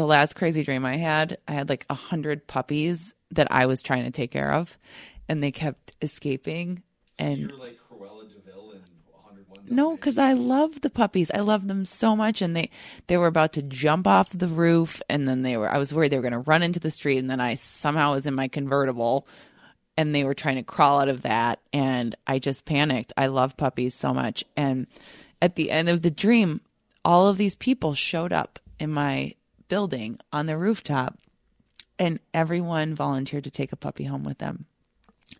the last crazy dream I had, I had like a hundred puppies that I was trying to take care of, and they kept escaping. And You're like Cruella de Vil in 101 no, because I love the puppies. I love them so much, and they they were about to jump off the roof, and then they were. I was worried they were going to run into the street, and then I somehow was in my convertible, and they were trying to crawl out of that, and I just panicked. I love puppies so much, and at the end of the dream, all of these people showed up in my building on the rooftop, and everyone volunteered to take a puppy home with them.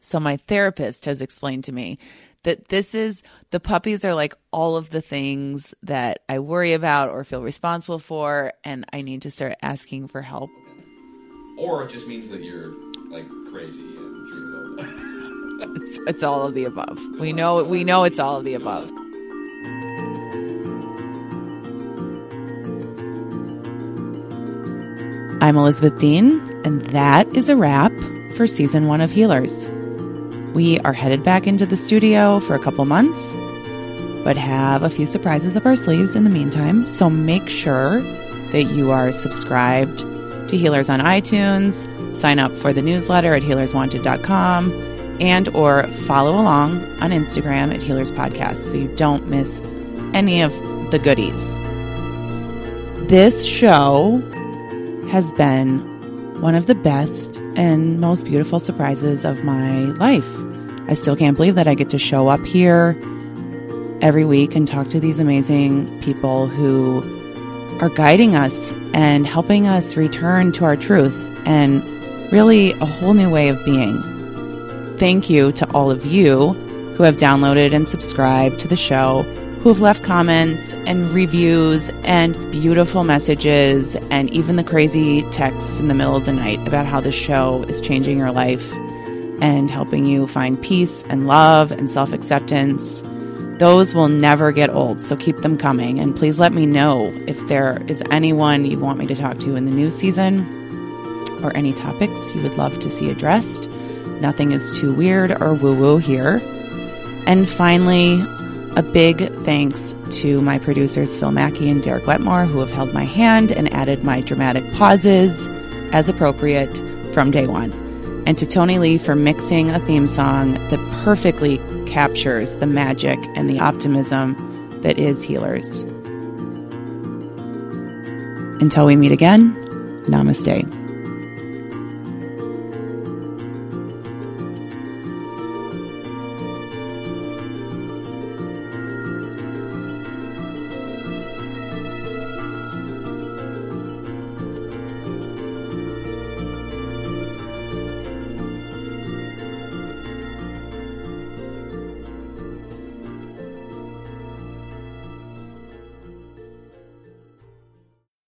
So my therapist has explained to me that this is the puppies are like all of the things that I worry about or feel responsible for and I need to start asking for help. Or it just means that you're like crazy and dream. It's it's all of the above. We know we know it's all of the above. I'm Elizabeth Dean, and that is a wrap for season one of Healers. We are headed back into the studio for a couple months, but have a few surprises up our sleeves in the meantime. So make sure that you are subscribed to Healers on iTunes, sign up for the newsletter at healerswanted.com, and or follow along on Instagram at Healers Podcast so you don't miss any of the goodies. This show has been one of the best and most beautiful surprises of my life. I still can't believe that I get to show up here every week and talk to these amazing people who are guiding us and helping us return to our truth and really a whole new way of being. Thank you to all of you who have downloaded and subscribed to the show who have left comments and reviews and beautiful messages and even the crazy texts in the middle of the night about how the show is changing your life and helping you find peace and love and self acceptance. Those will never get old, so keep them coming. And please let me know if there is anyone you want me to talk to in the new season or any topics you would love to see addressed. Nothing is too weird or woo woo here. And finally, a big thanks to my producers, Phil Mackey and Derek Wetmore, who have held my hand and added my dramatic pauses as appropriate from day one. And to Tony Lee for mixing a theme song that perfectly captures the magic and the optimism that is Healers. Until we meet again, namaste.